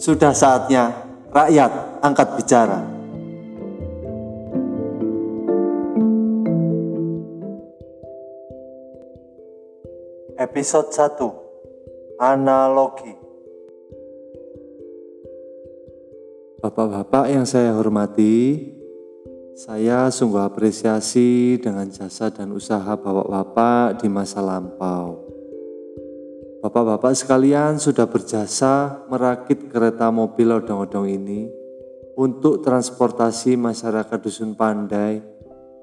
Sudah saatnya rakyat angkat bicara. Episode 1 Analogi Bapak-bapak yang saya hormati, saya sungguh apresiasi dengan jasa dan usaha bapak-bapak di masa lampau. Bapak-bapak sekalian sudah berjasa merakit kereta mobil odong-odong ini untuk transportasi masyarakat Dusun Pandai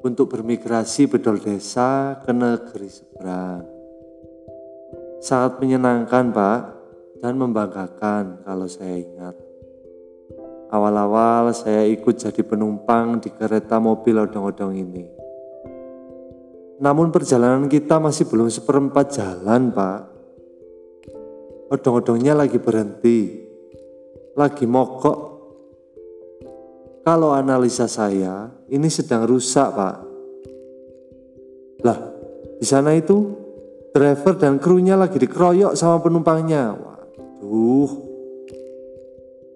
untuk bermigrasi bedol desa ke negeri seberang. Sangat menyenangkan Pak dan membanggakan kalau saya ingat. Awal-awal saya ikut jadi penumpang di kereta mobil odong-odong ini. Namun perjalanan kita masih belum seperempat jalan Pak odong-odongnya lagi berhenti, lagi mogok. Kalau analisa saya, ini sedang rusak, Pak. Lah, di sana itu driver dan krunya lagi dikeroyok sama penumpangnya. Waduh,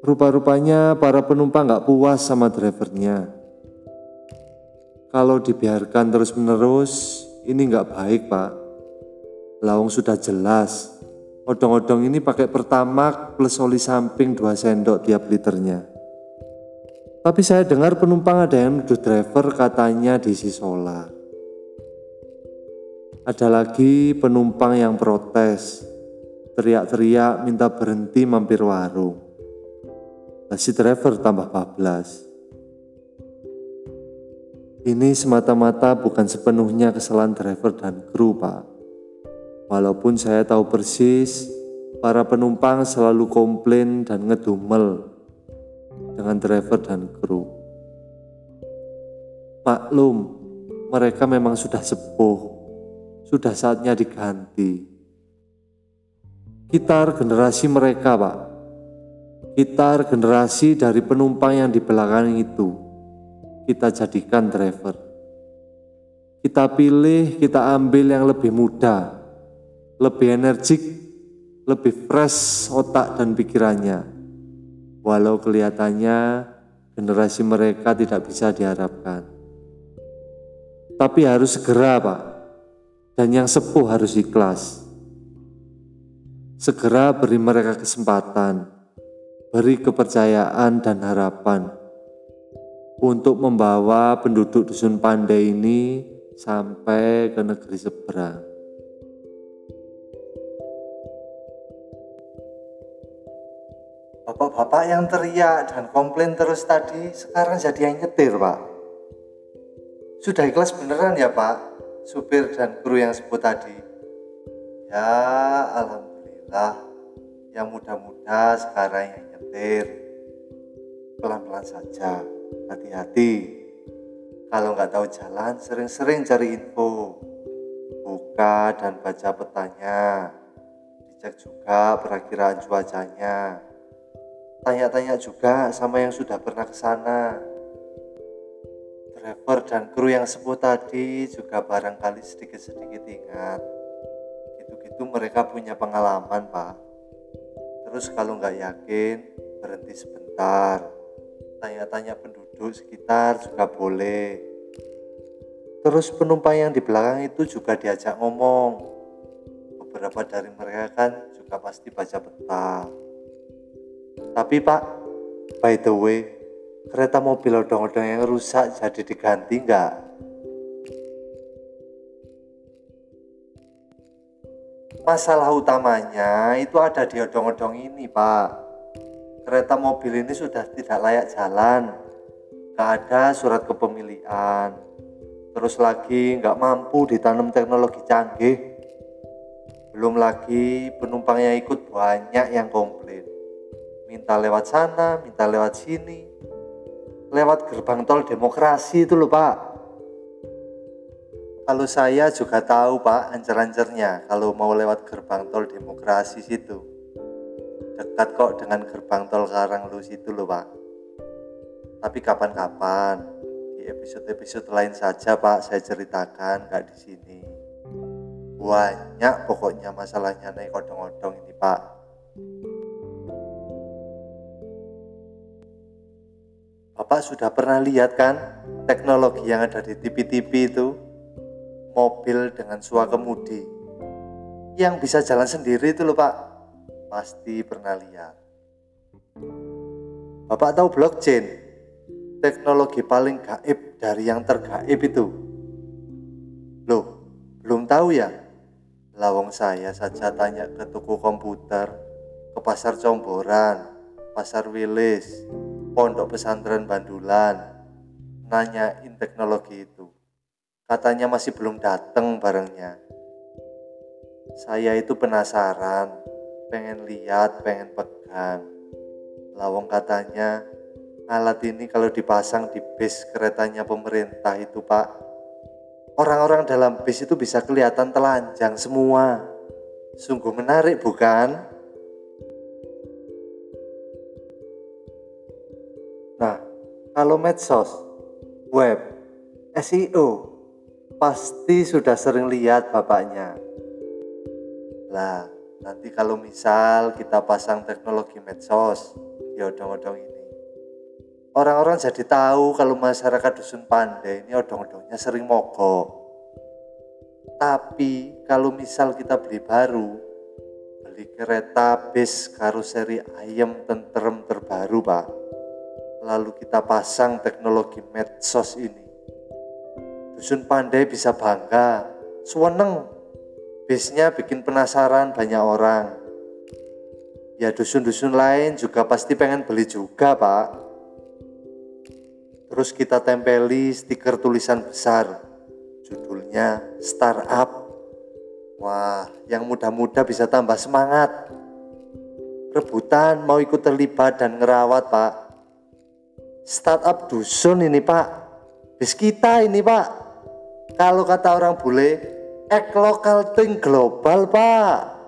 rupa-rupanya para penumpang nggak puas sama drivernya. Kalau dibiarkan terus-menerus, ini nggak baik, Pak. Lawang sudah jelas Odong-odong ini pakai pertamax plus oli samping 2 sendok tiap liternya. Tapi saya dengar penumpang ada yang nuduh driver katanya diisi solar. Ada lagi penumpang yang protes, teriak-teriak minta berhenti mampir warung. Si driver tambah bablas. Ini semata-mata bukan sepenuhnya kesalahan driver dan kru, Pak. Walaupun saya tahu persis para penumpang selalu komplain dan ngedumel dengan driver dan kru. Maklum, mereka memang sudah sepuh, sudah saatnya diganti. Kitar generasi mereka, Pak. Kitar generasi dari penumpang yang di belakang itu. Kita jadikan driver. Kita pilih, kita ambil yang lebih muda, lebih energik, lebih fresh otak dan pikirannya. Walau kelihatannya generasi mereka tidak bisa diharapkan. Tapi harus segera Pak, dan yang sepuh harus ikhlas. Segera beri mereka kesempatan, beri kepercayaan dan harapan untuk membawa penduduk dusun pandai ini sampai ke negeri seberang. Bapak-bapak yang teriak dan komplain terus tadi sekarang jadi yang nyetir, Pak. Sudah ikhlas beneran ya, Pak? Supir dan kru yang sebut tadi. Ya, alhamdulillah. Yang muda-muda sekarang yang nyetir. Pelan-pelan saja, hati-hati. Kalau nggak tahu jalan, sering-sering cari info. Buka dan baca petanya. Dicek juga perakiraan cuacanya tanya-tanya juga sama yang sudah pernah ke sana. Driver dan kru yang sebut tadi juga barangkali sedikit-sedikit ingat. Gitu-gitu mereka punya pengalaman, Pak. Terus kalau nggak yakin, berhenti sebentar. Tanya-tanya penduduk sekitar juga boleh. Terus penumpang yang di belakang itu juga diajak ngomong. Beberapa dari mereka kan juga pasti baca peta tapi pak, by the way, kereta mobil odong-odong yang rusak jadi diganti nggak? Masalah utamanya itu ada di odong-odong ini pak. Kereta mobil ini sudah tidak layak jalan, nggak ada surat kepemilikan. Terus lagi nggak mampu ditanam teknologi canggih. Belum lagi penumpang yang ikut banyak yang komplain minta lewat sana, minta lewat sini, lewat gerbang tol demokrasi itu loh Pak. Kalau saya juga tahu Pak ancer-ancernya kalau mau lewat gerbang tol demokrasi situ. Dekat kok dengan gerbang tol Karanglus itu loh Pak. Tapi kapan-kapan Di episode-episode lain saja Pak saya ceritakan nggak di sini. Banyak pokoknya masalahnya naik odong-odong ini Pak. Bapak sudah pernah lihat kan teknologi yang ada di TV-TV itu? Mobil dengan suara kemudi yang bisa jalan sendiri itu loh Pak. Pasti pernah lihat. Bapak tahu blockchain? Teknologi paling gaib dari yang tergaib itu. Loh, belum tahu ya? Lawang saya saja tanya ke toko komputer, ke pasar Comboran, pasar Wilis, pondok pesantren Bandulan, nanyain teknologi itu. Katanya masih belum datang barangnya. Saya itu penasaran, pengen lihat, pengen pegang Lawong katanya alat ini kalau dipasang di bis keretanya pemerintah itu pak Orang-orang dalam bis itu bisa kelihatan telanjang semua Sungguh menarik bukan? Nah, kalau medsos, web, SEO, pasti sudah sering lihat bapaknya. Lah, nanti kalau misal kita pasang teknologi medsos, di odong-odong ini. Orang-orang jadi tahu kalau masyarakat dusun pandai ini odong-odongnya sering mogok. Tapi kalau misal kita beli baru, beli kereta bis karoseri ayam tentrem terbaru pak. Lalu kita pasang teknologi medsos ini. Dusun pandai bisa bangga, suweneng. Bisnya bikin penasaran banyak orang. Ya dusun-dusun lain juga pasti pengen beli juga pak. Terus kita tempeli stiker tulisan besar. Judulnya startup. Wah yang muda-muda bisa tambah semangat. Rebutan mau ikut terlibat dan ngerawat pak. Startup dusun ini pak. Bis kita ini pak kalau kata orang bule ek lokal ting global pak